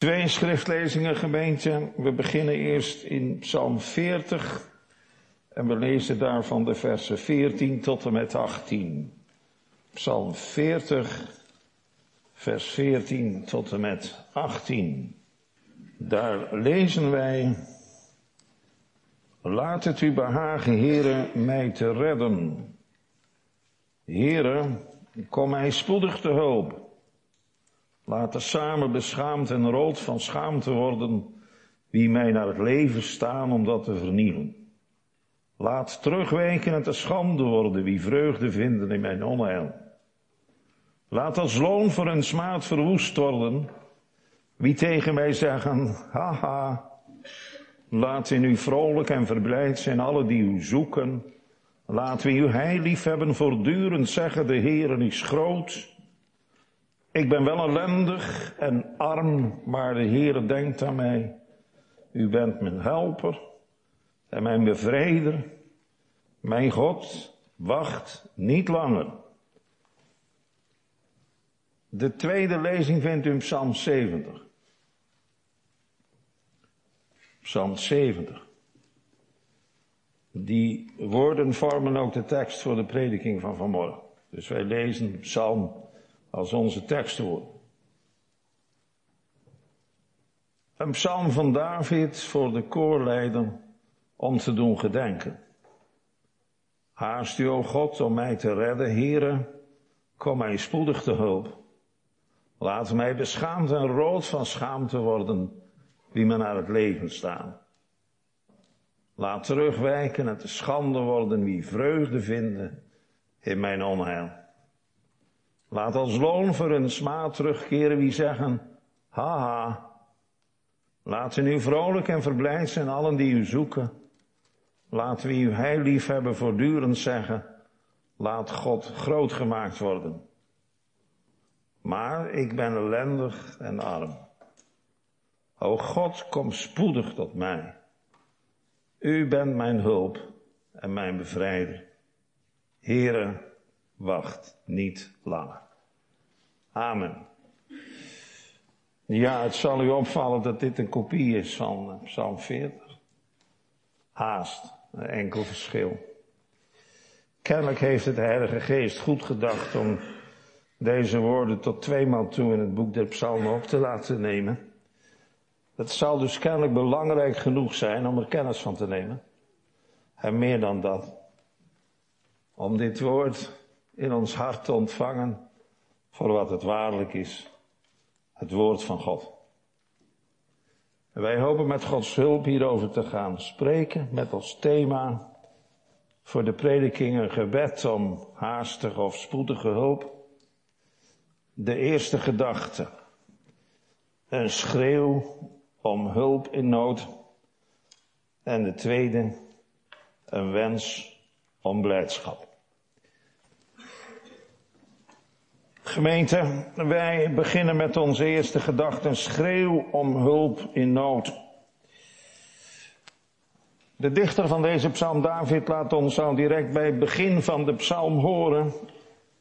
Twee schriftlezingen, gemeente. We beginnen eerst in Psalm 40 en we lezen daarvan de versen 14 tot en met 18. Psalm 40, vers 14 tot en met 18. Daar lezen wij, laat het u behagen, heren, mij te redden. Heren, kom mij spoedig te hulp. Laten samen beschaamd en rood van schaamte worden wie mij naar het leven staan om dat te vernielen. Laat terugwijken en te schande worden wie vreugde vinden in mijn onheil. Laat als loon voor hun smaad verwoest worden wie tegen mij zeggen, haha. Laat in u vrolijk en verblijd zijn alle die u zoeken. Laat wie u heil lief hebben voortdurend zeggen, de Heer is groot. Ik ben wel ellendig en arm, maar de Heer denkt aan mij. U bent mijn helper en mijn bevrijder. Mijn God wacht niet langer. De tweede lezing vindt u in Psalm 70. Psalm 70. Die woorden vormen ook de tekst voor de prediking van vanmorgen. Dus wij lezen Psalm als onze tekstwoord. Een psalm van David voor de koorleider om te doen gedenken. Haast u, o God, om mij te redden, heren, kom mij spoedig te hulp. Laat mij beschaamd en rood van schaamte worden, wie me naar het leven staan. Laat terugwijken en te schande worden wie vreugde vinden in mijn onheil. Laat als loon voor hun smaad terugkeren wie zeggen, haha. Laten u vrolijk en verblijd zijn allen die u zoeken. Laat wie u heil lief hebben voortdurend zeggen, laat God groot gemaakt worden. Maar ik ben ellendig en arm. O God, kom spoedig tot mij. U bent mijn hulp en mijn bevrijder. Here, wacht niet langer. Amen. Ja, het zal u opvallen dat dit een kopie is van eh, Psalm 40. Haast, een enkel verschil. Kennelijk heeft het Heilige Geest goed gedacht om deze woorden tot tweemaal toe in het boek der Psalmen op te laten nemen. Het zal dus kennelijk belangrijk genoeg zijn om er kennis van te nemen. En meer dan dat. Om dit woord in ons hart te ontvangen voor wat het waarlijk is. Het woord van God. En wij hopen met Gods hulp hierover te gaan spreken met als thema voor de prediking een gebed om haastige of spoedige hulp. De eerste gedachte. Een schreeuw om hulp in nood. En de tweede, een wens om blijdschap. Gemeente, wij beginnen met onze eerste gedachte, een schreeuw om hulp in nood. De dichter van deze psalm, David, laat ons al direct bij het begin van de psalm horen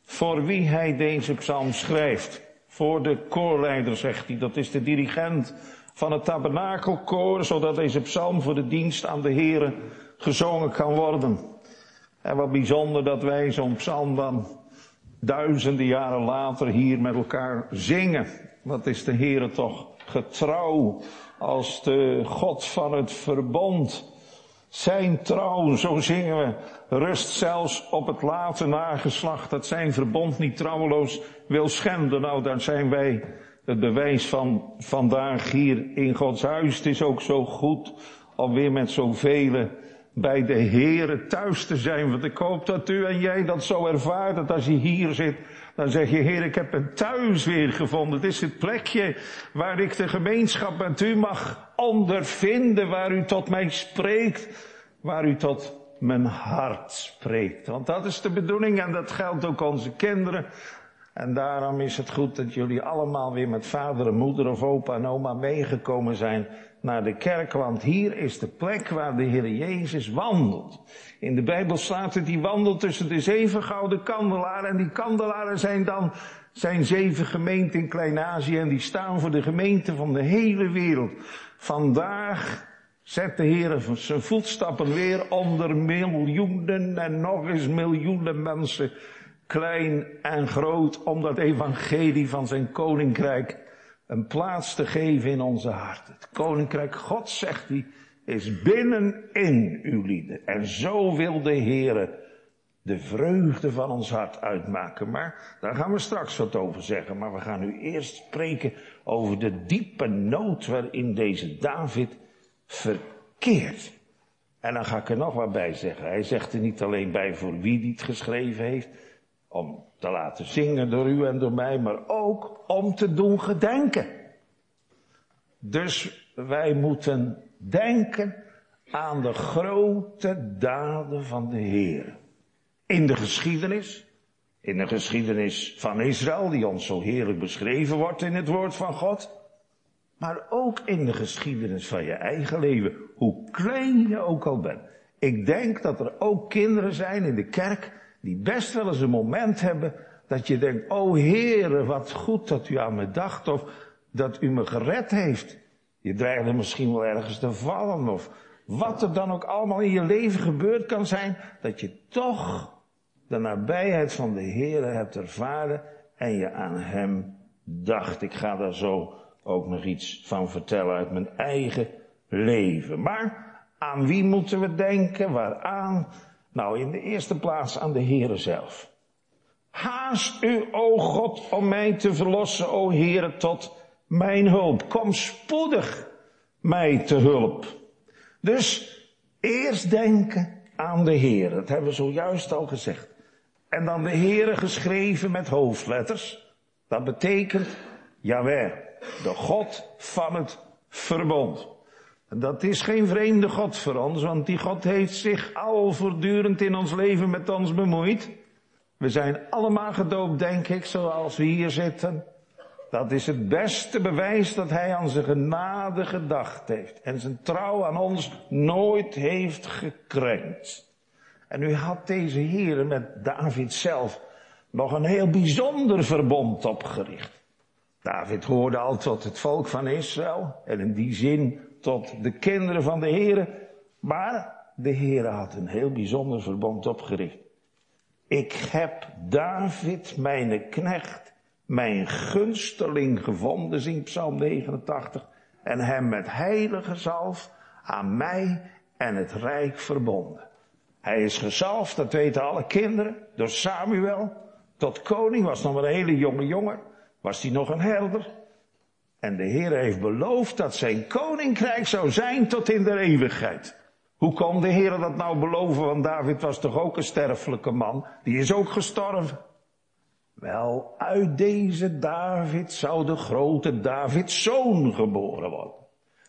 voor wie hij deze psalm schrijft. Voor de koorleider, zegt hij, dat is de dirigent van het tabernakelkoor, zodat deze psalm voor de dienst aan de Here gezongen kan worden. En wat bijzonder dat wij zo'n psalm dan duizenden jaren later hier met elkaar zingen. Wat is de Heere toch getrouw als de God van het verbond. Zijn trouw, zo zingen we, rust zelfs op het late nageslacht dat zijn verbond niet trouweloos wil schenden. Nou, daar zijn wij het bewijs van vandaag hier in Gods huis. Het is ook zo goed om weer met zoveel bij de Heere thuis te zijn. Want ik hoop dat u en jij dat zo ervaart. Dat als je hier zit, dan zeg je, Heer, ik heb een thuis weer gevonden. Het is het plekje waar ik de gemeenschap met u mag ondervinden. Waar u tot mij spreekt. Waar u tot mijn hart spreekt. Want dat is de bedoeling en dat geldt ook onze kinderen. En daarom is het goed dat jullie allemaal weer met vader en moeder of opa en oma meegekomen zijn naar de kerk, want hier is de plek waar de Heer Jezus wandelt. In de Bijbel staat het, die wandelt tussen de zeven gouden kandelaren en die kandelaren zijn dan zijn zeven gemeenten in Klein-Azië en die staan voor de gemeenten van de hele wereld. Vandaag zet de Heer zijn voetstappen weer onder miljoenen en nog eens miljoenen mensen, klein en groot, om dat evangelie van zijn koninkrijk een plaats te geven in onze harten. Het koninkrijk God, zegt hij, is binnenin uw lieden. En zo wil de Heer de vreugde van ons hart uitmaken. Maar daar gaan we straks wat over zeggen. Maar we gaan nu eerst spreken over de diepe nood waarin deze David verkeerd. En dan ga ik er nog wat bij zeggen. Hij zegt er niet alleen bij voor wie die het geschreven heeft, om te laten zingen door u en door mij, maar ook om te doen gedenken. Dus wij moeten denken aan de grote daden van de Heer. In de geschiedenis, in de geschiedenis van Israël, die ons zo heerlijk beschreven wordt in het woord van God maar ook in de geschiedenis van je eigen leven, hoe klein je ook al bent. Ik denk dat er ook kinderen zijn in de kerk die best wel eens een moment hebben dat je denkt, oh Heere, wat goed dat u aan me dacht of dat u me gered heeft. Je dreigde misschien wel ergens te vallen of wat er dan ook allemaal in je leven gebeurd kan zijn, dat je toch de nabijheid van de Heere hebt ervaren en je aan Hem dacht. Ik ga daar zo ook nog iets van vertellen uit mijn eigen leven. Maar aan wie moeten we denken? Waaraan? Nou, in de eerste plaats aan de Heere zelf. Haast u, o God, om mij te verlossen, o Heere, tot mijn hulp. Kom spoedig mij te hulp. Dus eerst denken aan de Heere. Dat hebben we zojuist al gezegd. En dan de Heere geschreven met hoofdletters. Dat betekent Jawel de God van het verbond. Dat is geen vreemde God voor ons, want die God heeft zich al voortdurend in ons leven met ons bemoeid. We zijn allemaal gedoopt, denk ik, zoals we hier zitten. Dat is het beste bewijs dat hij aan zijn genade gedacht heeft en zijn trouw aan ons nooit heeft gekrenkt. En nu had deze Heer met David zelf nog een heel bijzonder verbond opgericht. David hoorde al tot het volk van Israël en in die zin tot de kinderen van de Here. Maar de Heere had een heel bijzonder verbond opgericht. Ik heb David, mijn knecht, mijn gunsteling gevonden, zingt Psalm 89, en hem met heilige zalf aan mij en het rijk verbonden. Hij is gezalfd, dat weten alle kinderen, door Samuel, tot koning, was nog maar een hele jonge jongen was hij nog een herder. En de Heer heeft beloofd dat zijn koninkrijk zou zijn tot in de eeuwigheid. Hoe kon de Heer dat nou beloven? Want David was toch ook een sterfelijke man? Die is ook gestorven. Wel, uit deze David zou de grote Davids zoon geboren worden.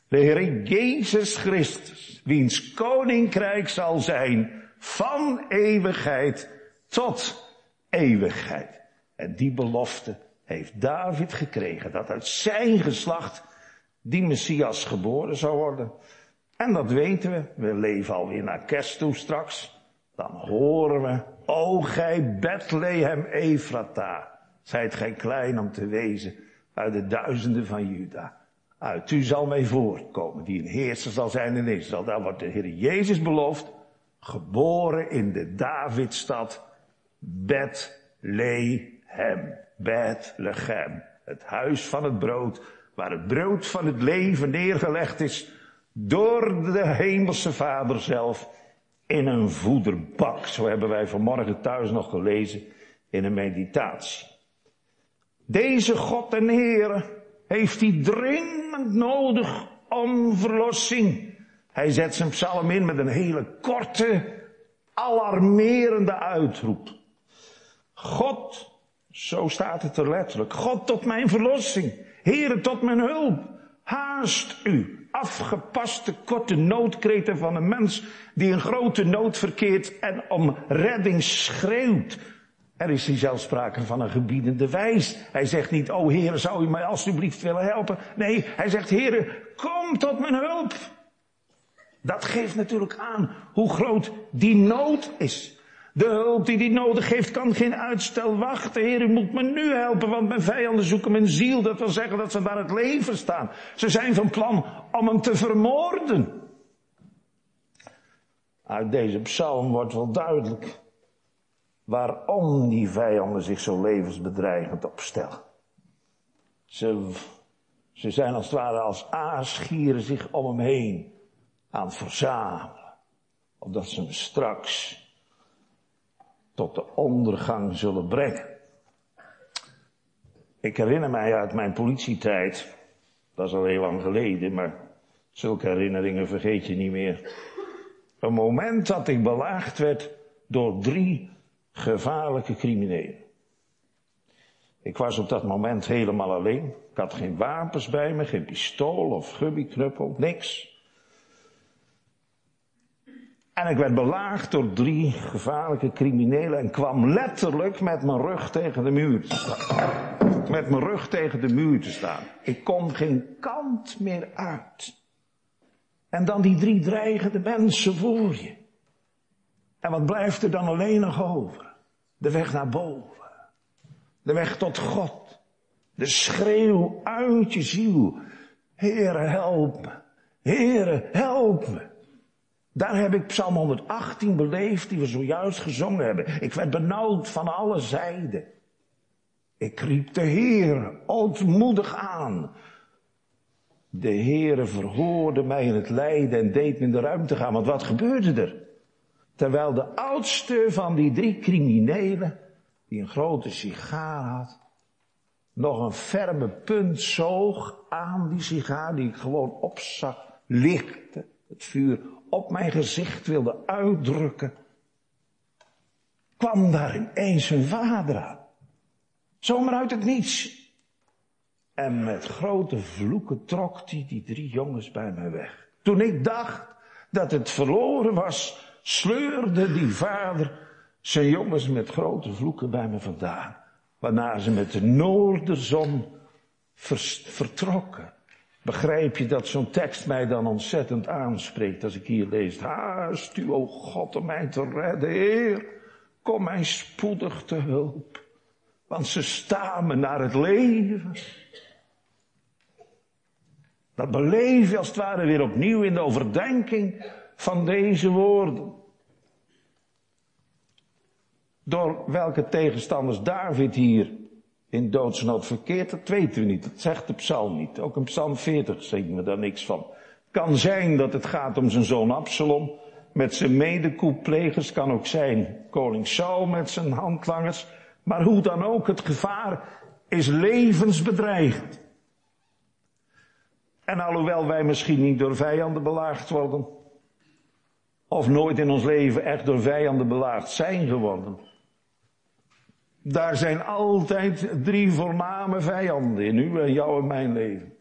De Heer Jezus Christus, wiens koninkrijk zal zijn van eeuwigheid tot eeuwigheid. En die belofte heeft David gekregen dat uit zijn geslacht die Messias geboren zou worden. En dat weten we. We leven alweer naar kerst toe straks. Dan horen we, o gij Bethlehem Efrata, zijt gij klein om te wezen uit de duizenden van Juda. Uit u zal mij voortkomen, die een heerser zal zijn in Israël. Daar wordt de Heer Jezus beloofd, geboren in de Davidstad Bethlehem. Bethlehem. Het huis van het brood, waar het brood van het leven neergelegd is door de hemelse vader zelf in een voederbak. Zo hebben wij vanmorgen thuis nog gelezen in een meditatie. Deze God en Heer heeft hij dringend nodig om verlossing. Hij zet zijn psalm in met een hele korte, alarmerende uitroep. God zo staat het er letterlijk. God tot mijn verlossing. Heere tot mijn hulp. Haast u. Afgepaste korte noodkreten van een mens die in grote nood verkeert en om redding schreeuwt. Er is hier zelfs sprake van een gebiedende wijs. Hij zegt niet, oh Heere, zou u mij alstublieft willen helpen? Nee, hij zegt, Heere, kom tot mijn hulp. Dat geeft natuurlijk aan hoe groot die nood is. De hulp die hij nodig heeft kan geen uitstel wachten. Heer, u moet me nu helpen, want mijn vijanden zoeken mijn ziel. Dat wil zeggen dat ze daar het leven staan. Ze zijn van plan om hem te vermoorden. Uit deze psalm wordt wel duidelijk waarom die vijanden zich zo levensbedreigend opstellen. Ze, ze zijn als het ware als aasgieren zich om hem heen aan het verzamelen. Opdat ze hem straks tot de ondergang zullen brengen. Ik herinner mij uit mijn politietijd, dat is al heel lang geleden, maar zulke herinneringen vergeet je niet meer. Een moment dat ik belaagd werd door drie gevaarlijke criminelen. Ik was op dat moment helemaal alleen. Ik had geen wapens bij me, geen pistool of gummiknuppel, niks. En ik werd belaagd door drie gevaarlijke criminelen en kwam letterlijk met mijn rug tegen de muur te staan. Met mijn rug tegen de muur te staan. Ik kon geen kant meer uit. En dan die drie dreigende mensen voor je. En wat blijft er dan alleen nog over? De weg naar boven. De weg tot God. De schreeuw uit je ziel. Heere, help me. Heere, help me. Daar heb ik Psalm 118 beleefd, die we zojuist gezongen hebben. Ik werd benauwd van alle zijden. Ik riep de Heer ootmoedig aan. De Heere verhoorde mij in het lijden en deed me in de ruimte gaan. Want wat gebeurde er? Terwijl de oudste van die drie criminelen, die een grote sigaar had, nog een ferme punt zoog aan die sigaar die ik gewoon opzag, lichtte, het vuur op mijn gezicht wilde uitdrukken, kwam daar ineens een vader aan. Zomaar uit het niets. En met grote vloeken trok hij die drie jongens bij mij weg. Toen ik dacht dat het verloren was, sleurde die vader zijn jongens met grote vloeken bij me vandaan. Waarna ze met de noorderzon vertrokken. Begrijp je dat zo'n tekst mij dan ontzettend aanspreekt als ik hier lees. Haast u, o God, om mij te redden, Heer. Kom mij spoedig te hulp. Want ze staan me naar het leven. Dat beleef je als het ware weer opnieuw in de overdenking van deze woorden. Door welke tegenstanders David hier in doodsnood verkeerd, dat weten we niet. Dat zegt de psalm niet. Ook in psalm 40 zien we daar niks van. Kan zijn dat het gaat om zijn zoon Absalom met zijn medekoeplegers. Kan ook zijn koning Saul met zijn handlangers. Maar hoe dan ook, het gevaar is levensbedreigend. En alhoewel wij misschien niet door vijanden belaagd worden, of nooit in ons leven echt door vijanden belaagd zijn geworden, daar zijn altijd drie voorname vijanden in u en jou en mijn leven.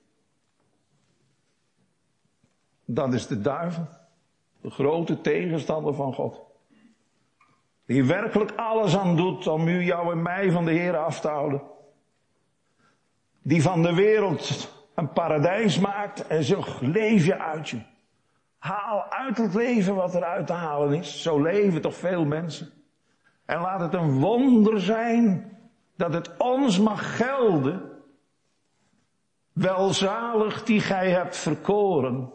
Dat is de duivel, de grote tegenstander van God. Die werkelijk alles aan doet om u, jou en mij van de Heer af te houden. Die van de wereld een paradijs maakt en zegt, leef je uit je. Haal uit het leven wat er uit te halen is. Zo leven toch veel mensen. En laat het een wonder zijn dat het ons mag gelden. Welzalig die gij hebt verkoren,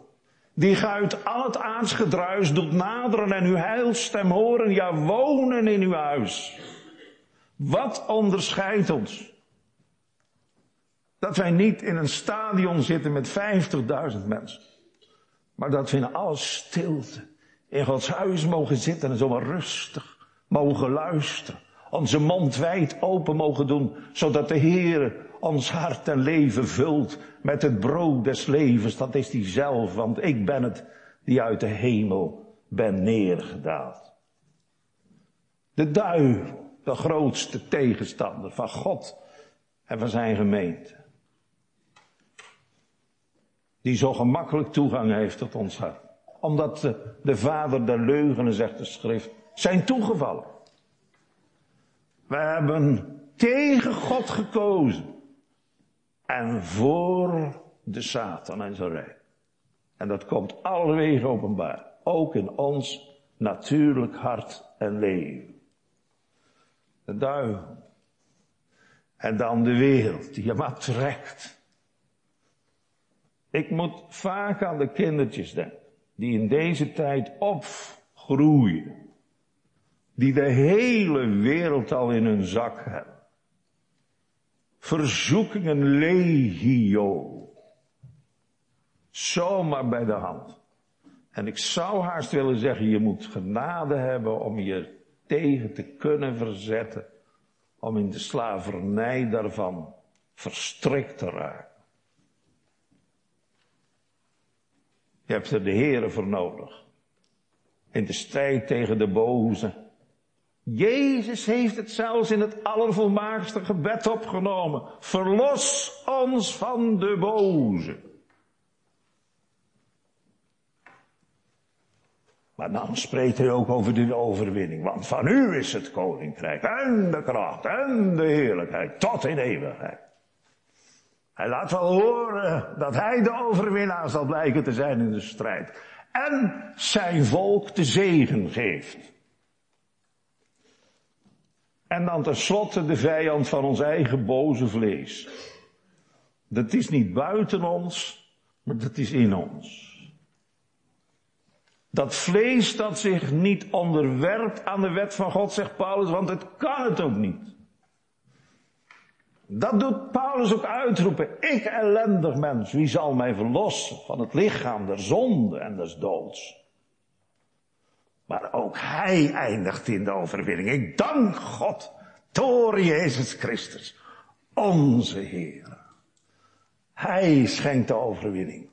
die gij uit al het aardsgedruis doet naderen en uw heilstem horen, ja wonen in uw huis. Wat onderscheidt ons? Dat wij niet in een stadion zitten met 50.000 mensen, maar dat we in alle stilte in Gods huis mogen zitten en zomaar rustig mogen luisteren. Onze mond wijd open mogen doen, zodat de Heer ons hart en leven vult met het brood des levens. Dat is die zelf, want ik ben het die uit de hemel ben neergedaald. De duivel, de grootste tegenstander van God en van zijn gemeente. Die zo gemakkelijk toegang heeft tot ons hart. Omdat de, de vader der leugenen, zegt de schrift, zijn toegevallen. We hebben tegen God gekozen. En voor de Satan en zijn rijk. En dat komt wegen openbaar. Ook in ons natuurlijk hart en leven. De duivel. En dan de wereld die je maar trekt. Ik moet vaak aan de kindertjes denken. Die in deze tijd opgroeien. Die de hele wereld al in hun zak hebben. Verzoekingen legio. Zomaar bij de hand. En ik zou haast willen zeggen, je moet genade hebben om je tegen te kunnen verzetten. Om in de slavernij daarvan verstrikt te raken. Je hebt er de Heren voor nodig. In de strijd tegen de boze. Jezus heeft het zelfs in het allervolmaakste gebed opgenomen. Verlos ons van de boze. Maar dan spreekt hij ook over de overwinning. Want van u is het koninkrijk en de kracht en de heerlijkheid tot in eeuwigheid. Hij laat wel horen dat hij de overwinnaar zal blijken te zijn in de strijd. En zijn volk de zegen geeft. En dan tenslotte de vijand van ons eigen boze vlees. Dat is niet buiten ons, maar dat is in ons. Dat vlees dat zich niet onderwerpt aan de wet van God, zegt Paulus, want het kan het ook niet. Dat doet Paulus ook uitroepen. Ik ellendig mens, wie zal mij verlossen van het lichaam der zonde en des doods? Maar ook hij eindigt in de overwinning. Ik dank God door Jezus Christus, onze Heer. Hij schenkt de overwinning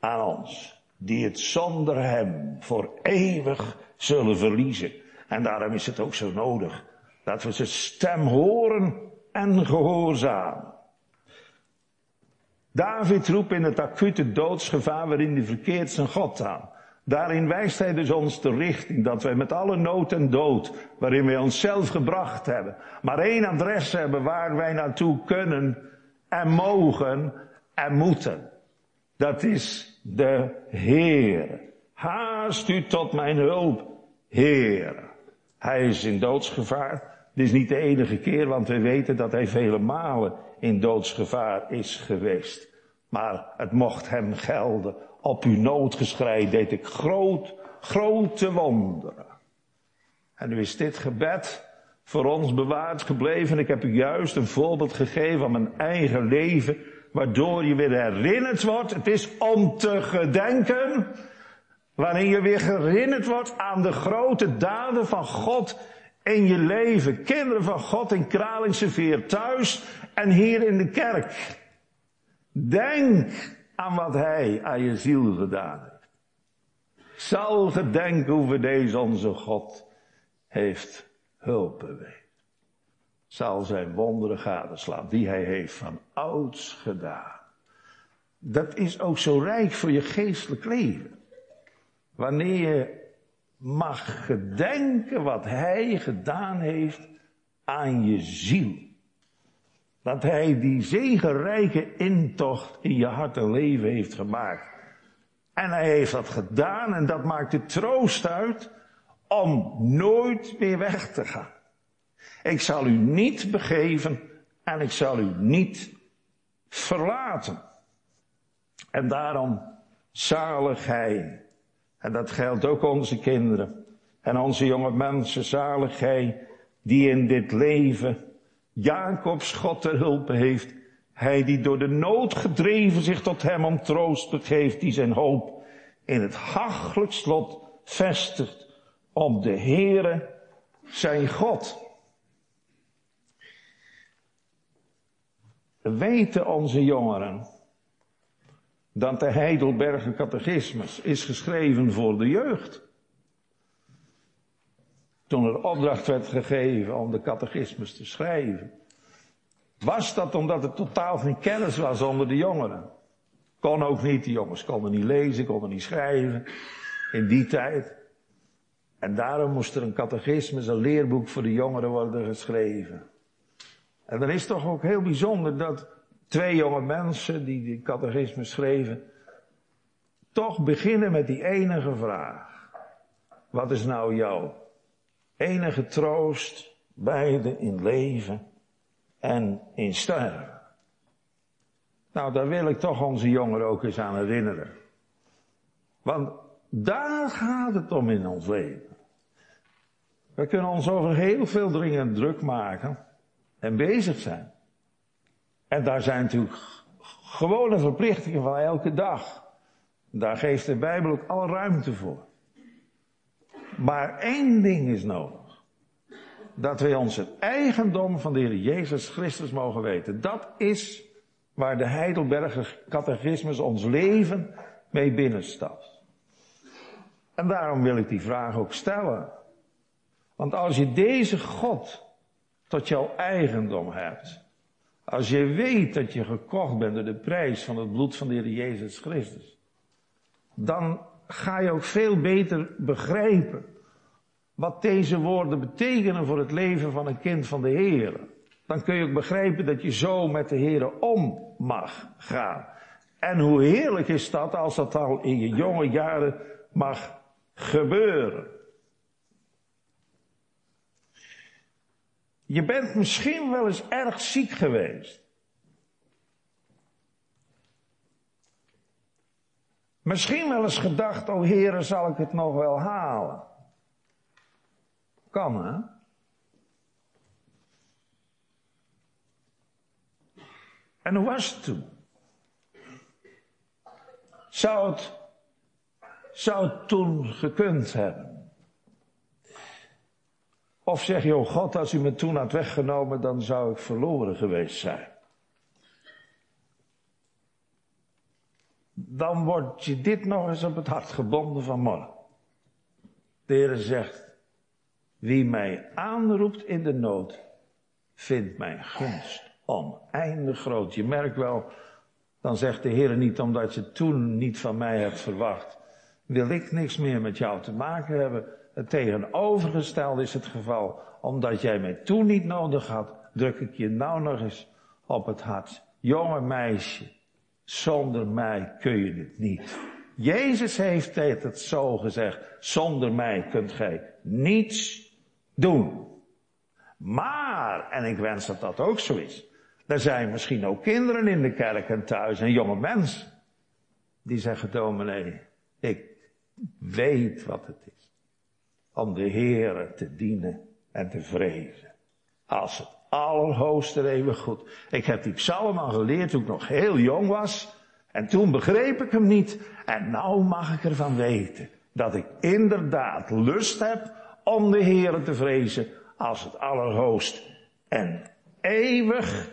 aan ons, die het zonder hem voor eeuwig zullen verliezen. En daarom is het ook zo nodig dat we zijn stem horen en gehoorzaam. David roept in het acute doodsgevaar waarin hij verkeerd zijn God aan. Daarin wijst hij dus ons de richting dat wij met alle nood en dood, waarin wij onszelf gebracht hebben, maar één adres hebben waar wij naartoe kunnen en mogen en moeten. Dat is de Heer. Haast u tot mijn hulp, Heer. Hij is in doodsgevaar. Dit is niet de enige keer, want we weten dat hij vele malen in doodsgevaar is geweest. Maar het mocht hem gelden. Op uw noodgeschrei deed ik groot, grote wonderen. En nu is dit gebed voor ons bewaard gebleven. Ik heb u juist een voorbeeld gegeven van mijn eigen leven, waardoor je weer herinnerd wordt. Het is om te gedenken, waarin je weer herinnerd wordt aan de grote daden van God in je leven. Kinderen van God in Kralingse Veer thuis en hier in de kerk. Denk aan wat Hij aan je ziel gedaan heeft. Zal gedenken hoe deze onze God heeft hulp bewezen. Zal zijn wonderen gadeslaan die Hij heeft van ouds gedaan. Dat is ook zo rijk voor je geestelijk leven. Wanneer je mag gedenken wat hij gedaan heeft aan je ziel. Dat hij die zegenrijke intocht in je hart en leven heeft gemaakt. En hij heeft dat gedaan en dat maakt de troost uit om nooit meer weg te gaan. Ik zal u niet begeven en ik zal u niet verlaten. En daarom zalig hij en dat geldt ook onze kinderen en onze jonge mensen, zalig gij, die in dit leven Jacobs God ter hulp heeft. Hij die door de nood gedreven zich tot hem om troost begeeft, die zijn hoop in het hachelijk slot vestigt op de Heere, zijn God. Weten onze jongeren dat de Heidelberger Catechismus is geschreven voor de jeugd. Toen er opdracht werd gegeven om de catechismus te schrijven, was dat omdat er totaal geen kennis was onder de jongeren. Kon ook niet, die jongens konden niet lezen, konden niet schrijven in die tijd. En daarom moest er een catechismus, een leerboek voor de jongeren worden geschreven. En dan is toch ook heel bijzonder dat twee jonge mensen die die catechisme schreven, toch beginnen met die enige vraag. Wat is nou jouw enige troost Beide in leven en in sterven. Nou, daar wil ik toch onze jongeren ook eens aan herinneren. Want daar gaat het om in ons leven. We kunnen ons over heel veel dringend druk maken en bezig zijn. En daar zijn natuurlijk gewone verplichtingen van elke dag. Daar geeft de Bijbel ook alle ruimte voor. Maar één ding is nodig. Dat wij ons het eigendom van de Heer Jezus Christus mogen weten. Dat is waar de Heidelberger catechismus ons leven mee binnenstapt. En daarom wil ik die vraag ook stellen. Want als je deze God tot jouw eigendom hebt, als je weet dat je gekocht bent door de prijs van het bloed van de Heer Jezus Christus, dan ga je ook veel beter begrijpen wat deze woorden betekenen voor het leven van een kind van de Heer. Dan kun je ook begrijpen dat je zo met de Heer om mag gaan. En hoe heerlijk is dat als dat al in je jonge jaren mag gebeuren. Je bent misschien wel eens erg ziek geweest. Misschien wel eens gedacht, oh heren, zal ik het nog wel halen? Kan hè? En hoe was het toen? Zou het, zou het toen gekund hebben? Of zeg je, oh God, als u me toen had weggenomen, dan zou ik verloren geweest zijn. Dan wordt je dit nog eens op het hart gebonden vanmorgen. De Heer zegt, wie mij aanroept in de nood, vindt mijn gunst oneindig groot. Je merkt wel, dan zegt de Heer niet omdat je toen niet van mij hebt verwacht, wil ik niks meer met jou te maken hebben. Het tegenovergestelde is het geval. Omdat jij mij toen niet nodig had, druk ik je nou nog eens op het hart. Jonge meisje, zonder mij kun je het niet. Jezus heeft het zo gezegd. Zonder mij kunt gij niets doen. Maar, en ik wens dat dat ook zo is. Er zijn misschien ook kinderen in de kerk en thuis en jonge mensen. Die zeggen, dominee, ik weet wat het is om de Heere te dienen en te vrezen. Als het allerhoogste eeuwig goed. Ik heb die psalm al geleerd toen ik nog heel jong was. En toen begreep ik hem niet. En nou mag ik ervan weten dat ik inderdaad lust heb om de Heere te vrezen als het allerhoogst en eeuwig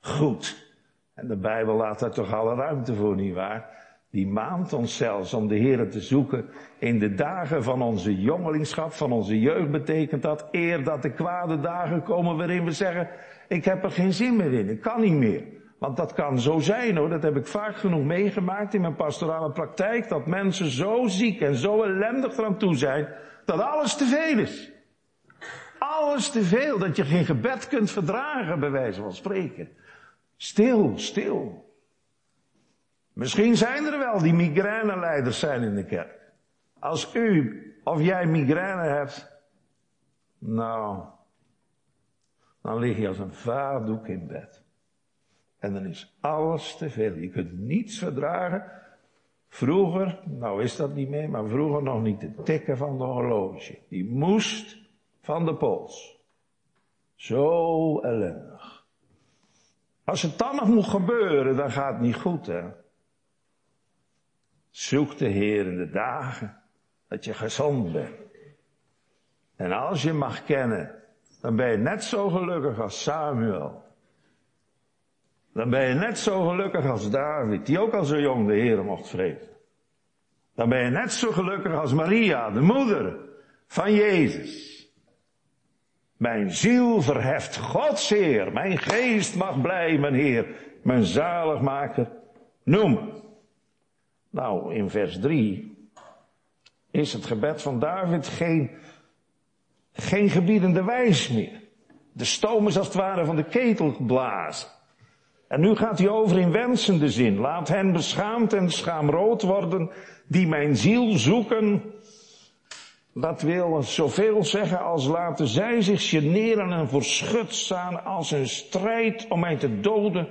goed. En de Bijbel laat daar toch alle ruimte voor, nietwaar? Die maand ons zelfs om de Heer te zoeken in de dagen van onze jongelingschap, van onze jeugd betekent dat eer dat de kwade dagen komen waarin we zeggen, ik heb er geen zin meer in, ik kan niet meer. Want dat kan zo zijn hoor, dat heb ik vaak genoeg meegemaakt in mijn pastorale praktijk, dat mensen zo ziek en zo ellendig eraan toe zijn, dat alles te veel is. Alles te veel, dat je geen gebed kunt verdragen, bij wijze van spreken. Stil, stil. Misschien zijn er wel die migraineleiders zijn in de kerk. Als u of jij migraine hebt, nou, dan lig je als een vaardoek in bed. En dan is alles te veel. Je kunt niets verdragen. Vroeger, nou is dat niet meer, maar vroeger nog niet de tikken van de horloge. Die moest van de pols. Zo ellendig. Als het dan nog moet gebeuren, dan gaat het niet goed, hè. Zoek de Heer in de dagen dat je gezond bent. En als je mag kennen, dan ben je net zo gelukkig als Samuel. Dan ben je net zo gelukkig als David, die ook al zo jong de Heer mocht vrezen. Dan ben je net zo gelukkig als Maria, de moeder van Jezus. Mijn ziel verheft Gods Heer, mijn geest mag blij, mijn Heer, mijn zaligmaker noemen. Nou, in vers 3 is het gebed van David geen, geen gebiedende wijs meer. De stoom is als het ware van de ketel geblazen. En nu gaat hij over in wensende zin. Laat hen beschaamd en schaamrood worden die mijn ziel zoeken. Dat wil zoveel zeggen als laten zij zich generen en voor schut staan als een strijd om mij te doden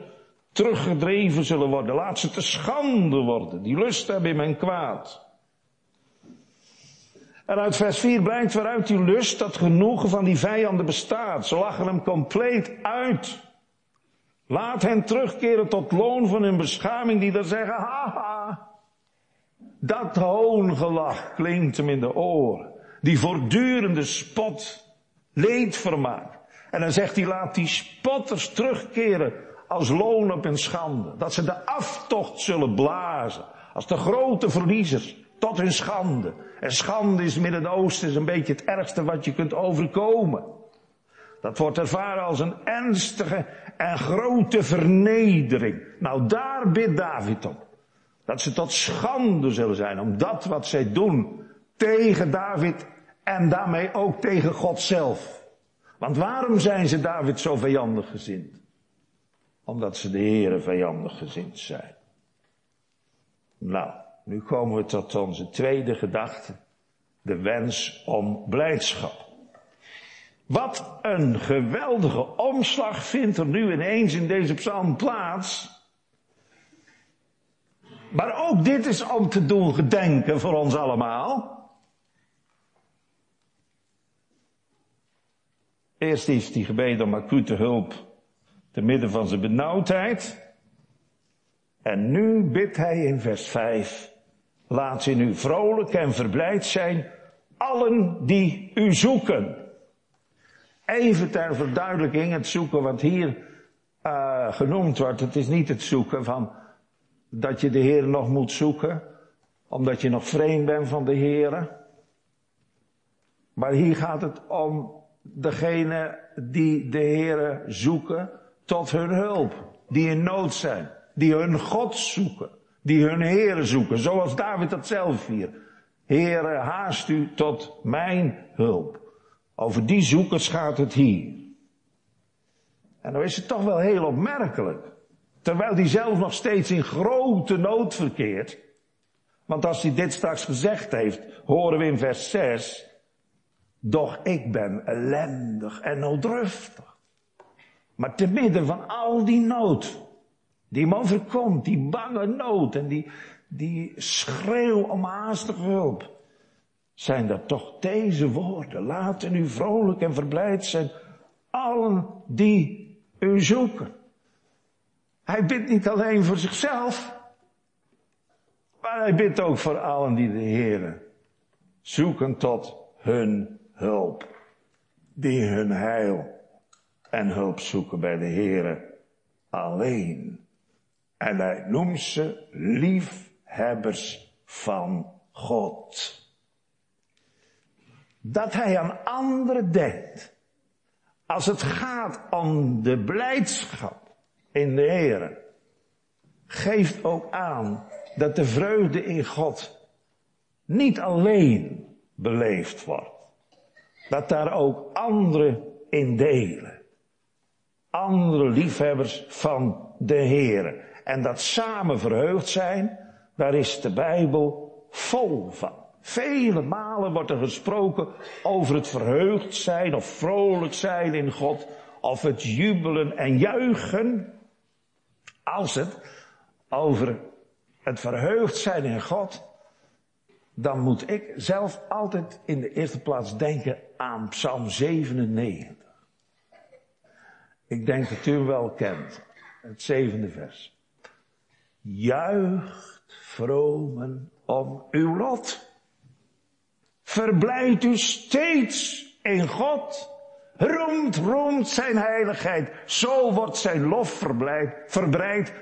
teruggedreven zullen worden. Laat ze te schande worden, die lust hebben in mijn kwaad. En uit vers 4 blijkt waaruit die lust, dat genoegen van die vijanden bestaat. Ze lachen hem compleet uit. Laat hen terugkeren tot loon van hun beschaming die dan zeggen, haha. Dat hoongelach klinkt hem in de oren. Die voortdurende spot, leedvermaak. En dan zegt hij, laat die spotters terugkeren als loon op hun schande. Dat ze de aftocht zullen blazen. Als de grote verliezers. Tot hun schande. En schande is Midden-Oosten een beetje het ergste wat je kunt overkomen. Dat wordt ervaren als een ernstige en grote vernedering. Nou, daar bidt David op. Dat ze tot schande zullen zijn om dat wat zij doen tegen David en daarmee ook tegen God zelf. Want waarom zijn ze David zo vijandig gezind? Omdat ze de Heeren vijandig gezind zijn. Nou, nu komen we tot onze tweede gedachte. De wens om blijdschap. Wat een geweldige omslag vindt er nu ineens in deze psalm plaats. Maar ook dit is om te doen gedenken voor ons allemaal. Eerst heeft hij gebeden om acute hulp te midden van zijn benauwdheid. En nu bidt hij in vers 5. Laat ze nu vrolijk en verblijd zijn, allen die u zoeken. Even ter verduidelijking, het zoeken wat hier uh, genoemd wordt, het is niet het zoeken van dat je de Heer nog moet zoeken, omdat je nog vreemd bent van de Heer. Maar hier gaat het om degene die de Heer zoeken tot hun hulp, die in nood zijn, die hun God zoeken, die hun Heer zoeken, zoals David dat zelf hier. Heere, haast u tot mijn hulp. Over die zoekers gaat het hier. En dan is het toch wel heel opmerkelijk. Terwijl hij zelf nog steeds in grote nood verkeert. Want als hij dit straks gezegd heeft, horen we in vers 6. Doch ik ben ellendig en nooddruftig. Maar te midden van al die nood, die hem overkomt, die bange nood en die, die schreeuw om haastige hulp, zijn dat toch deze woorden. Laten u vrolijk en verblijd zijn, allen die u zoeken. Hij bidt niet alleen voor zichzelf, maar hij bidt ook voor allen die de Heeren zoeken tot hun hulp. Die hun heil en hulp zoeken bij de Heeren alleen. En hij noemt ze liefhebbers van God. Dat hij aan anderen denkt. Als het gaat om de blijdschap in de Heer. Geeft ook aan dat de vreugde in God niet alleen beleefd wordt. Dat daar ook anderen in delen. Andere liefhebbers van de Heer. En dat samen verheugd zijn, daar is de Bijbel vol van. Vele malen wordt er gesproken over het verheugd zijn of vrolijk zijn in God. Of het jubelen en juichen. Als het over het verheugd zijn in God. Dan moet ik zelf altijd in de eerste plaats denken aan Psalm 97. Ik denk dat u hem wel kent. Het zevende vers. Juicht vromen om uw lot. Verblijd u steeds in God. Roemt, roemt zijn heiligheid. Zo wordt zijn lof verblijd, verbreid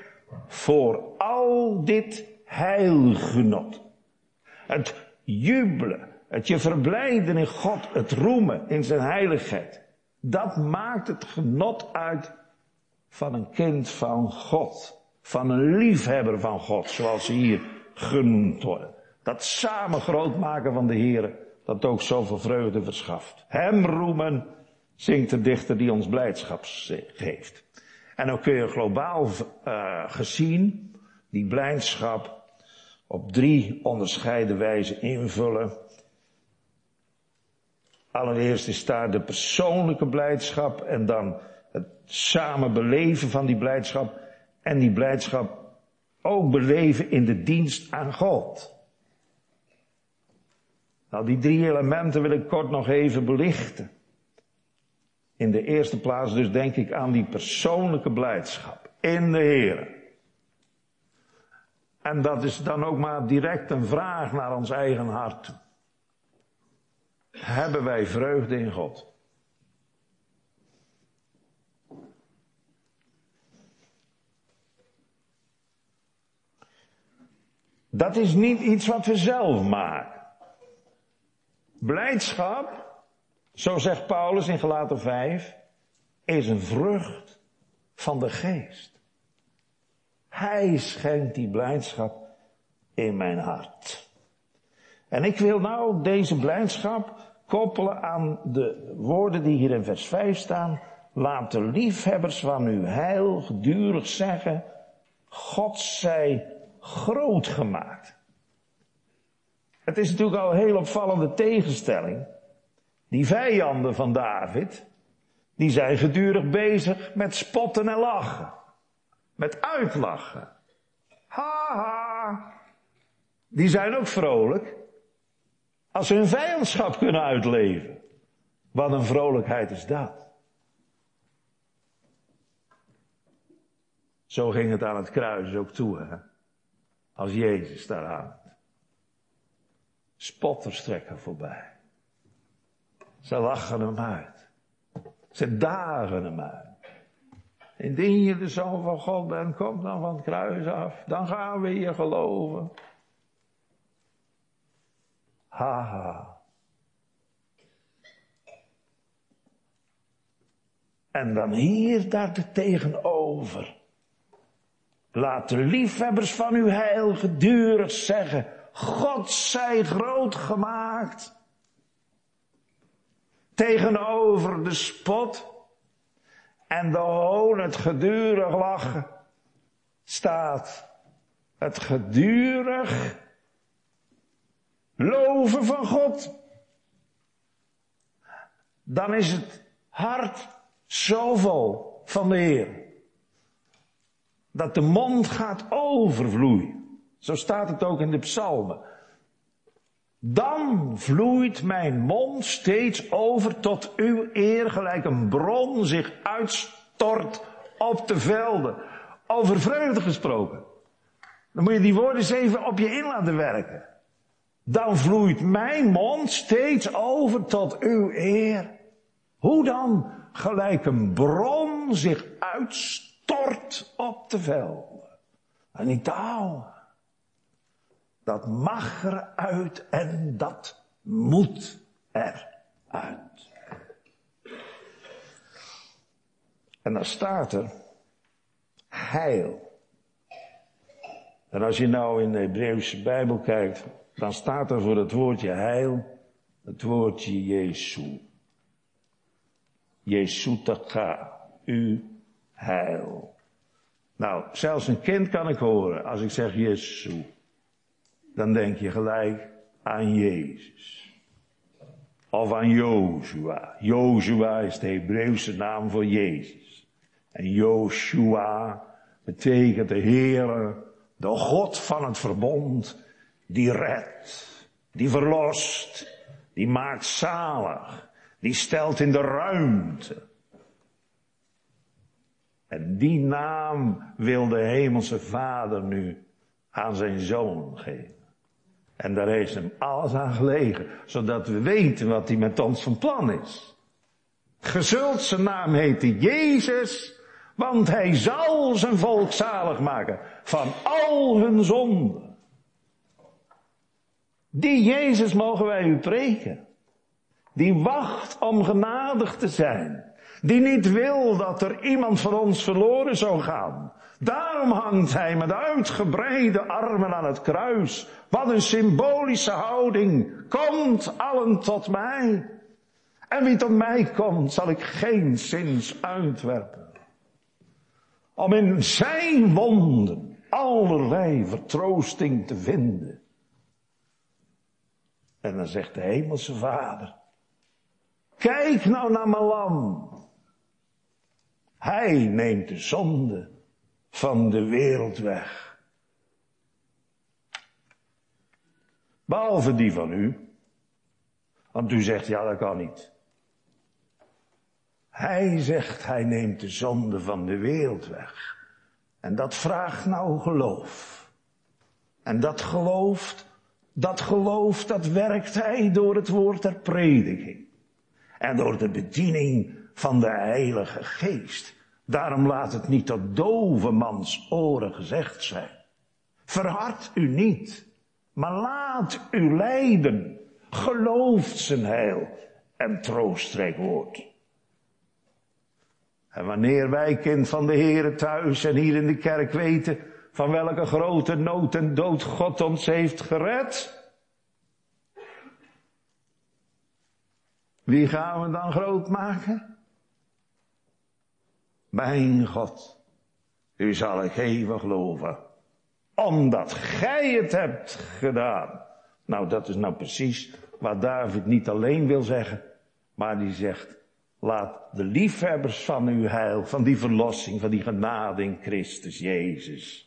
voor al dit heilgenot. Het jubelen, het je verblijden in God, het roemen in zijn heiligheid. Dat maakt het genot uit van een kind van God. Van een liefhebber van God, zoals ze hier genoemd worden. Dat samen groot maken van de Heer, dat ook zoveel vreugde verschaft. Hem roemen, zingt de dichter die ons blijdschap geeft. En dan kun je globaal uh, gezien die blijdschap op drie onderscheiden wijzen invullen. Allereerst is daar de persoonlijke blijdschap en dan het samen beleven van die blijdschap en die blijdschap ook beleven in de dienst aan God. Nou, die drie elementen wil ik kort nog even belichten. In de eerste plaats dus denk ik aan die persoonlijke blijdschap in de Heer. En dat is dan ook maar direct een vraag naar ons eigen hart. Hebben wij vreugde in God? Dat is niet iets wat we zelf maken. Blijdschap, zo zegt Paulus in Galaten 5, is een vrucht van de geest. Hij schenkt die blijdschap in mijn hart. En ik wil nou deze blijdschap koppelen aan de woorden die hier in vers 5 staan. Laat de liefhebbers van uw heil gedurig zeggen, God zij groot gemaakt. Het is natuurlijk al een heel opvallende tegenstelling. Die vijanden van David, die zijn gedurig bezig met spotten en lachen. Met uitlachen. Haha. Ha. Die zijn ook vrolijk. Als ze hun vijandschap kunnen uitleven. Wat een vrolijkheid is dat. Zo ging het aan het kruis ook toe, hè? Als Jezus daar hangt. Spotters trekken voorbij. Ze lachen hem uit. Ze dagen hem uit. Indien je de zoon van God bent, kom dan van het kruis af. Dan gaan we je geloven. Haha. En dan hier daar tegenover. Laat de liefhebbers van uw heil gedurig zeggen, God zij groot gemaakt. Tegenover de spot en de hoon, het gedurig lachen, staat het gedurig loven van God. Dan is het hart zo vol van de Heer. Dat de mond gaat overvloeien. Zo staat het ook in de psalmen. Dan vloeit mijn mond steeds over tot uw eer, gelijk een bron zich uitstort op de velden. Over vreugde gesproken. Dan moet je die woorden eens even op je in laten werken. Dan vloeit mijn mond steeds over tot uw eer. Hoe dan? Gelijk een bron zich uitstort op de velden. En niet taal. Dat mag eruit en dat moet eruit. En dan staat er heil. En als je nou in de Hebreeuwse Bijbel kijkt, dan staat er voor het woordje heil het woordje Jezus. Jezus taka, u heil. Nou, zelfs een kind kan ik horen als ik zeg Jezus dan denk je gelijk aan Jezus. Of aan Joshua. Joshua is de Hebreeuwse naam voor Jezus. En Joshua betekent de Heere, de God van het verbond, die redt, die verlost, die maakt zalig, die stelt in de ruimte. En die naam wil de Hemelse Vader nu aan zijn zoon geven. En daar heeft hem alles aan gelegen, zodat we weten wat hij met ons van plan is. Gezult zijn naam heten Jezus, want hij zal zijn volk zalig maken van al hun zonden. Die Jezus mogen wij u preken. Die wacht om genadig te zijn. Die niet wil dat er iemand van ons verloren zou gaan. Daarom hangt hij met uitgebreide armen aan het kruis. Wat een symbolische houding. Komt allen tot mij. En wie tot mij komt, zal ik geen zins uitwerpen. Om in zijn wonden allerlei vertroosting te vinden. En dan zegt de hemelse vader, Kijk nou naar mijn lam. Hij neemt de zonde van de wereld weg. Behalve die van u. Want u zegt, ja dat kan niet. Hij zegt, hij neemt de zonde van de wereld weg. En dat vraagt nou geloof. En dat gelooft, dat geloof, dat werkt hij door het woord der prediking. En door de bediening van de Heilige Geest. Daarom laat het niet tot dove mans oren gezegd zijn. Verhard u niet, maar laat u leiden. Gelooft zijn heil en troostrijk woord. En wanneer wij kind van de Heere thuis en hier in de kerk weten van welke grote nood en dood God ons heeft gered, wie gaan we dan groot maken? Mijn God, u zal ik eeuwig geloven, omdat gij het hebt gedaan. Nou, dat is nou precies wat David niet alleen wil zeggen, maar die zegt, laat de liefhebbers van uw heil, van die verlossing, van die genade in Christus Jezus,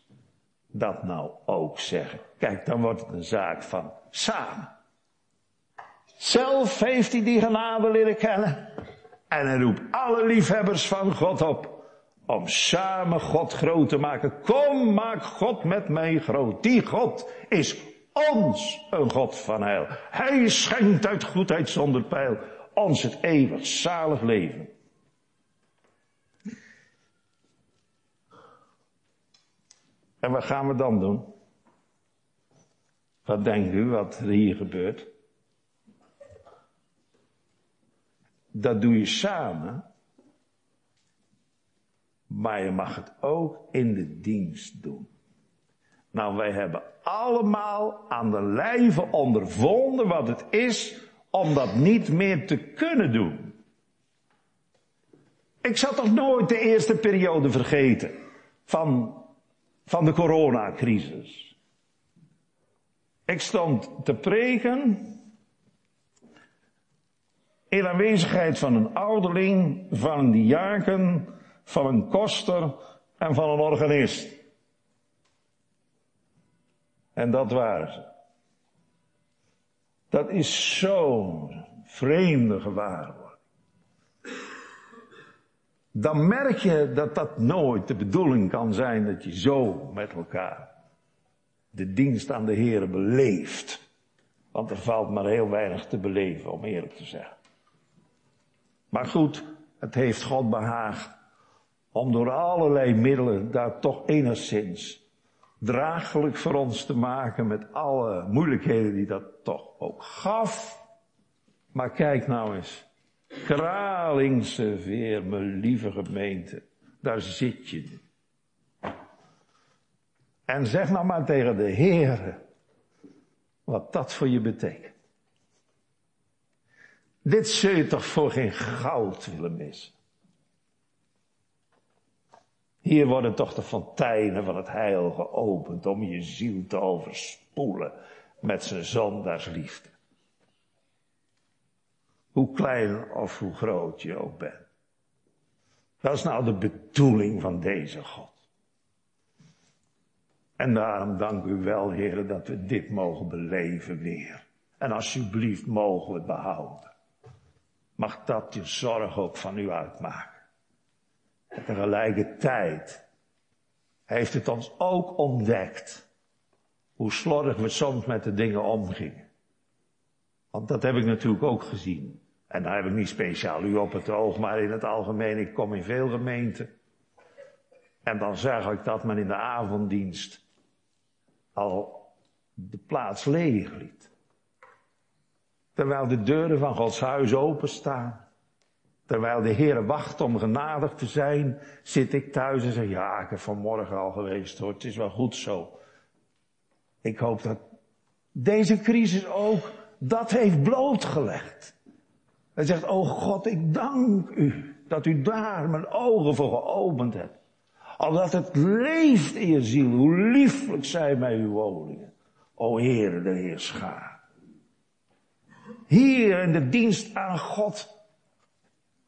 dat nou ook zeggen. Kijk, dan wordt het een zaak van samen. Zelf heeft hij die genade leren kennen. En hij roept alle liefhebbers van God op. Om samen God groot te maken. Kom, maak God met mij groot. Die God is ons een God van heil. Hij schenkt uit goedheid zonder pijl ons het eeuwig zalig leven. En wat gaan we dan doen? Wat denkt u wat er hier gebeurt? Dat doe je samen. Maar je mag het ook in de dienst doen. Nou, wij hebben allemaal aan de lijve ondervonden wat het is om dat niet meer te kunnen doen. Ik zal toch nooit de eerste periode vergeten van van de coronacrisis. Ik stond te preken in aanwezigheid van een ouderling, van een diaken, van een koster en van een organist. En dat waren ze. Dat is zo'n vreemde gewaarwording dan merk je dat dat nooit de bedoeling kan zijn dat je zo met elkaar de dienst aan de Heer beleeft. Want er valt maar heel weinig te beleven, om eerlijk te zeggen. Maar goed, het heeft God behaagd om door allerlei middelen daar toch enigszins draaglijk voor ons te maken met alle moeilijkheden die dat toch ook gaf. Maar kijk nou eens, Kralingse Veer, mijn lieve gemeente. Daar zit je En zeg nou maar tegen de Heer wat dat voor je betekent. Dit zul je toch voor geen goud willen missen. Hier worden toch de fonteinen van het heil geopend om je ziel te overspoelen met zijn zondaarsliefde. Hoe klein of hoe groot je ook bent. Dat is nou de bedoeling van deze God. En daarom dank u wel, heren, dat we dit mogen beleven weer. En alsjeblieft mogen we het behouden. Mag dat je zorg ook van u uitmaken. En tegelijkertijd heeft het ons ook ontdekt hoe slordig we soms met de dingen omgingen. Want dat heb ik natuurlijk ook gezien. En daar heb ik niet speciaal u op het oog, maar in het algemeen, ik kom in veel gemeenten. En dan zeg ik dat men in de avonddienst al de plaats leeg liet. Terwijl de deuren van Gods huis openstaan. Terwijl de Heer wacht om genadig te zijn, zit ik thuis en zeg, ja, ik heb vanmorgen al geweest hoor, het is wel goed zo. Ik hoop dat deze crisis ook dat heeft blootgelegd. Hij zegt, oh God, ik dank u dat u daar mijn ogen voor geopend hebt. Al dat het leeft in je ziel, hoe lieflijk zijn mij uw woningen. O Heer, de Heer Schaar. Hier in de dienst aan God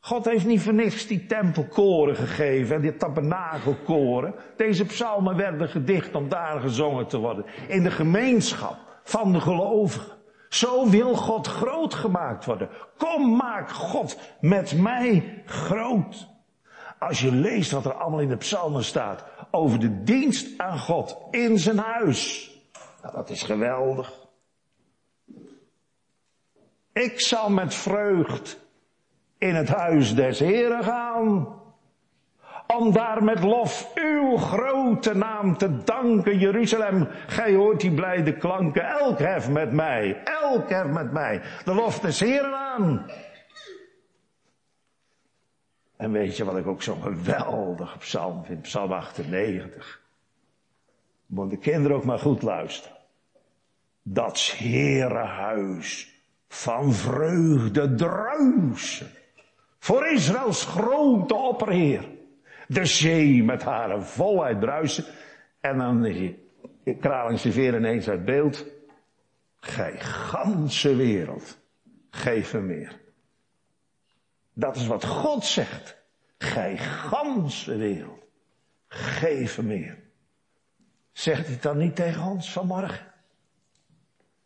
God heeft niet voor niks die tempelkoren gegeven en die tabernakelkoren. Deze psalmen werden gedicht om daar gezongen te worden. In de gemeenschap van de gelovigen. Zo wil God groot gemaakt worden. Kom, maak God met mij groot. Als je leest wat er allemaal in de psalmen staat over de dienst aan God in zijn huis. Nou, dat is geweldig. Ik zal met vreugd in het huis des Heren gaan. Om daar met lof uw grote naam te danken, Jeruzalem. Gij hoort die blijde klanken. Elk hef met mij. Elk hef met mij. De lof des Heren aan. En weet je wat ik ook zo'n geweldige psalm vind? Psalm 98. Moet de kinderen ook maar goed luisteren. Dat herenhuis van vreugde druisen. Voor Israëls grote opperheer. De zee met haar volheid bruisen. En dan is Kralingse veer ineens uit beeld. Gij ganse wereld, geef hem meer. Dat is wat God zegt. Gij ganse wereld, geef hem meer. Zegt hij dan niet tegen ons vanmorgen?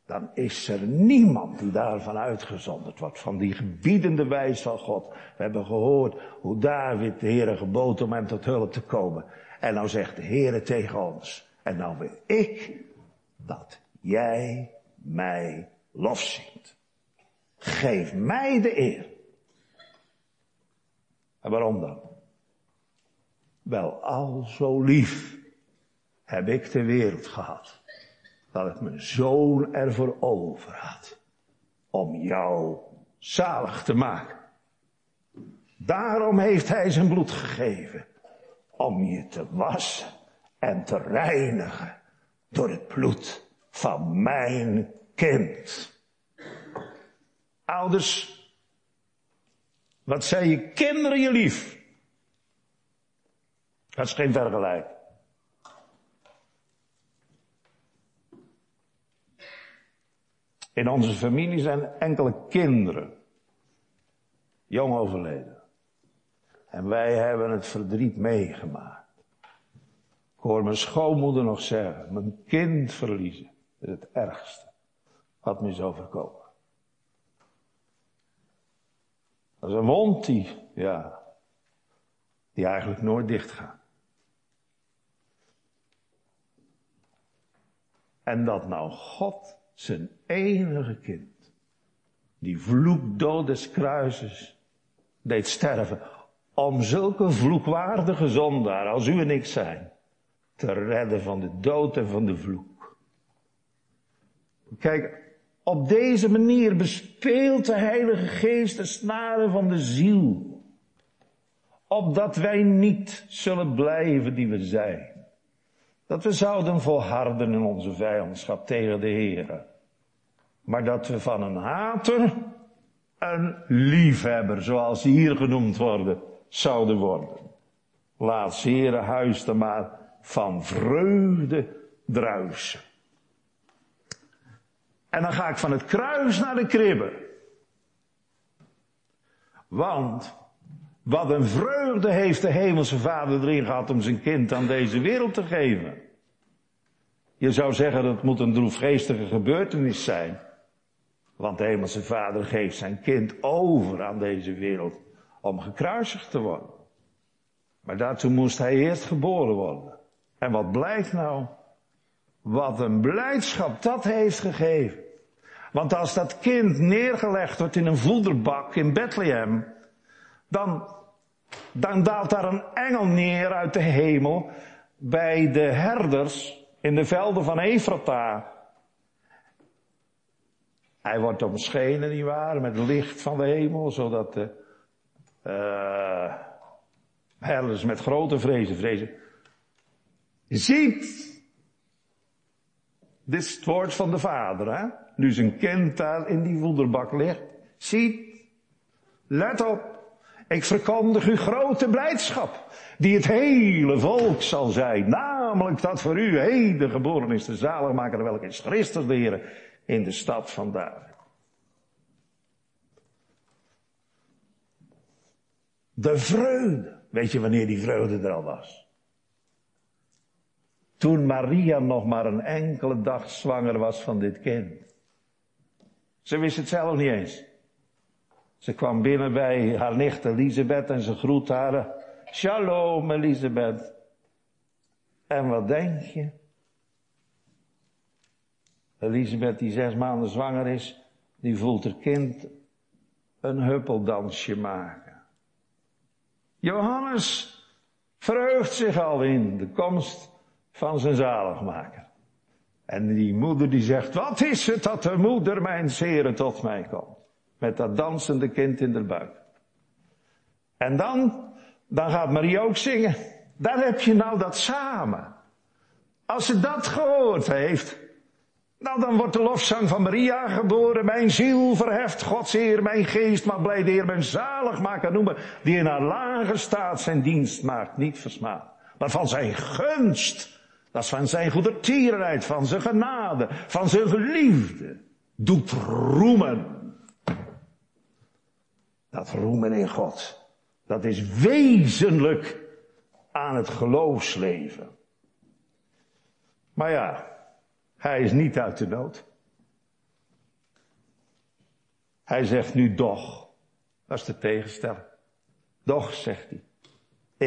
Dan is er niemand die daarvan uitgezonderd wordt, van die gebiedende wijs van God. We hebben gehoord hoe David de Heere gebood om hem tot hulp te komen. En nou zegt de Heere tegen ons, en nou wil ik dat jij mij lofzingt. Geef mij de eer. En waarom dan? Wel, al zo lief heb ik de wereld gehad dat ik mijn zoon ervoor over had. Om jou zalig te maken. Daarom heeft hij zijn bloed gegeven. Om je te wassen en te reinigen door het bloed van mijn kind. Ouders, wat zijn je kinderen je lief? Dat is geen vergelijking. In onze familie zijn enkele kinderen jong overleden. En wij hebben het verdriet meegemaakt. Ik hoor mijn schoonmoeder nog zeggen, mijn kind verliezen is het ergste wat me is overkomen. Dat is een wond die, ja, die eigenlijk nooit dicht gaat. En dat nou God zijn enige kind, die vloekdood des kruises, deed sterven, om zulke vloekwaardige zondaar als u en ik zijn, te redden van de dood en van de vloek. Kijk, op deze manier bespeelt de Heilige Geest de snaren van de ziel. Opdat wij niet zullen blijven die we zijn. Dat we zouden volharden in onze vijandschap tegen de Heer. Maar dat we van een hater een liefhebber, zoals ze hier genoemd worden, zouden worden. Laat Heere huis dan maar van vreugde druisen. En dan ga ik van het kruis naar de kribbe. Want wat een vreugde heeft de hemelse vader erin gehad om zijn kind aan deze wereld te geven. Je zou zeggen dat moet een droefgeestige gebeurtenis zijn. Want de hemelse vader geeft zijn kind over aan deze wereld om gekruisigd te worden. Maar daartoe moest hij eerst geboren worden. En wat blijkt nou? Wat een blijdschap dat heeft gegeven. Want als dat kind neergelegd wordt in een voederbak in Bethlehem, dan, dan daalt daar een engel neer uit de hemel bij de herders in de velden van Efrata. Hij wordt omschenen, nietwaar, met licht van de hemel, zodat de uh, herders met grote vrezen vrezen. Ziet! Dit is het woord van de vader, hè? Nu zijn kind daar in die voederbak ligt. Ziet! Let op! Ik verkondig u grote blijdschap, die het hele volk zal zijn. Namelijk dat voor u heden geboren is de zaligmaker, welke is Christus de Heer, in de stad van David. De vreugde. Weet je wanneer die vreugde er al was? Toen Maria nog maar een enkele dag zwanger was van dit kind. Ze wist het zelf niet eens. Ze kwam binnen bij haar nicht Elisabeth en ze groet haar. Shalom Elisabeth. En wat denk je? Elisabeth die zes maanden zwanger is, die voelt haar kind een huppeldansje maken. Johannes verheugt zich al in de komst van zijn zaligmaker. En die moeder die zegt, wat is het dat de moeder mijn zeren tot mij komt? Met dat dansende kind in de buik. En dan, dan gaat Maria ook zingen. Daar heb je nou dat samen. Als ze dat gehoord heeft, nou, dan wordt de lofzang van Maria geboren. Mijn ziel verheft Gods eer, mijn geest mag blij de Heer mijn zaligmaker noemen. Die in haar lage staat zijn dienst maakt, niet versmaad. Maar van zijn gunst, dat is van zijn goedertierenheid, van zijn genade, van zijn geliefde, doet roemen. Dat roemen in God, dat is wezenlijk aan het geloofsleven. Maar ja, hij is niet uit de nood. Hij zegt nu doch. Dat is de tegenstelling. Doch, zegt hij.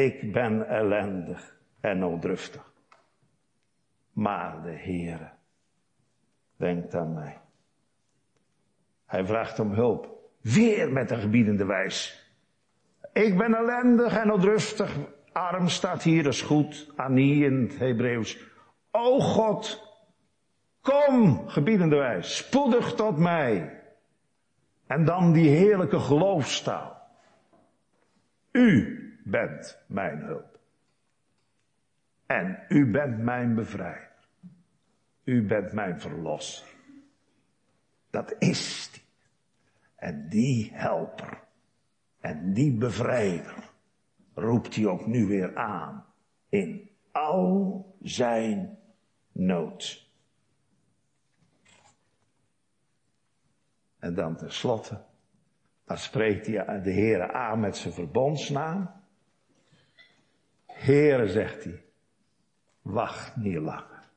Ik ben ellendig en nooddruftig. Maar de Heere denkt aan mij. Hij vraagt om hulp. Weer met een gebiedende wijs. Ik ben ellendig en nooddruftig. Arm staat hier, is goed. Ani in het Hebreeuws. O God, Kom, gebiedende wijs, spoedig tot mij. En dan die heerlijke geloofstaal. U bent mijn hulp. En u bent mijn bevrijder. U bent mijn verlossing. Dat is die. En die helper en die bevrijder roept hij ook nu weer aan in al zijn nood. En dan tenslotte, dan spreekt hij de Heere aan met zijn verbondsnaam. Heere, zegt hij, wacht niet langer.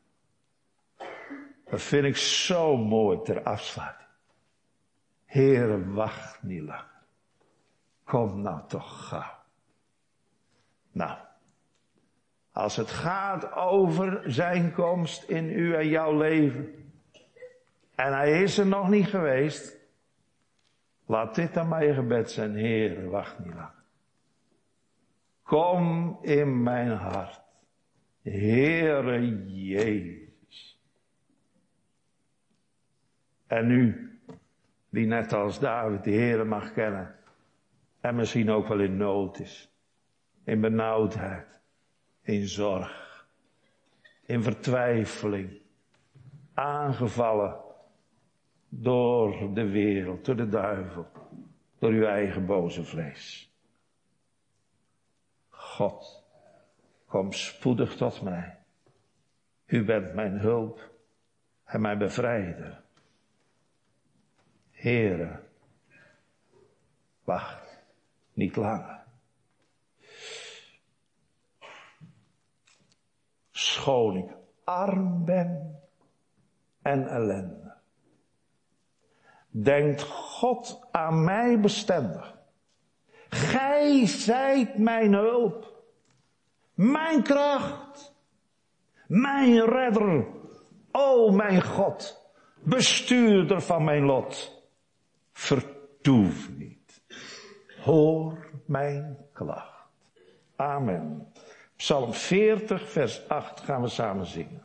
Dat vind ik zo mooi ter afsluiting. Heere, wacht niet langer. Kom nou toch gauw. Nou, als het gaat over zijn komst in u en jouw leven, en hij is er nog niet geweest. Laat dit dan je gebed zijn. Heer, wacht niet lang. Kom in mijn hart. Heere Jezus. En u, die net als David de Heere mag kennen. En misschien ook wel in nood is. In benauwdheid. In zorg. In vertwijfeling. Aangevallen door de wereld, door de duivel, door uw eigen boze vlees. God, kom spoedig tot mij. U bent mijn hulp en mijn bevrijder. Heere, wacht niet langer. Schoon ik arm ben en ellende denkt God aan mij bestendig. Gij zijt mijn hulp, mijn kracht, mijn redder, o mijn God, bestuurder van mijn lot. Vertoef niet. Hoor mijn klacht. Amen. Psalm 40, vers 8 gaan we samen zingen.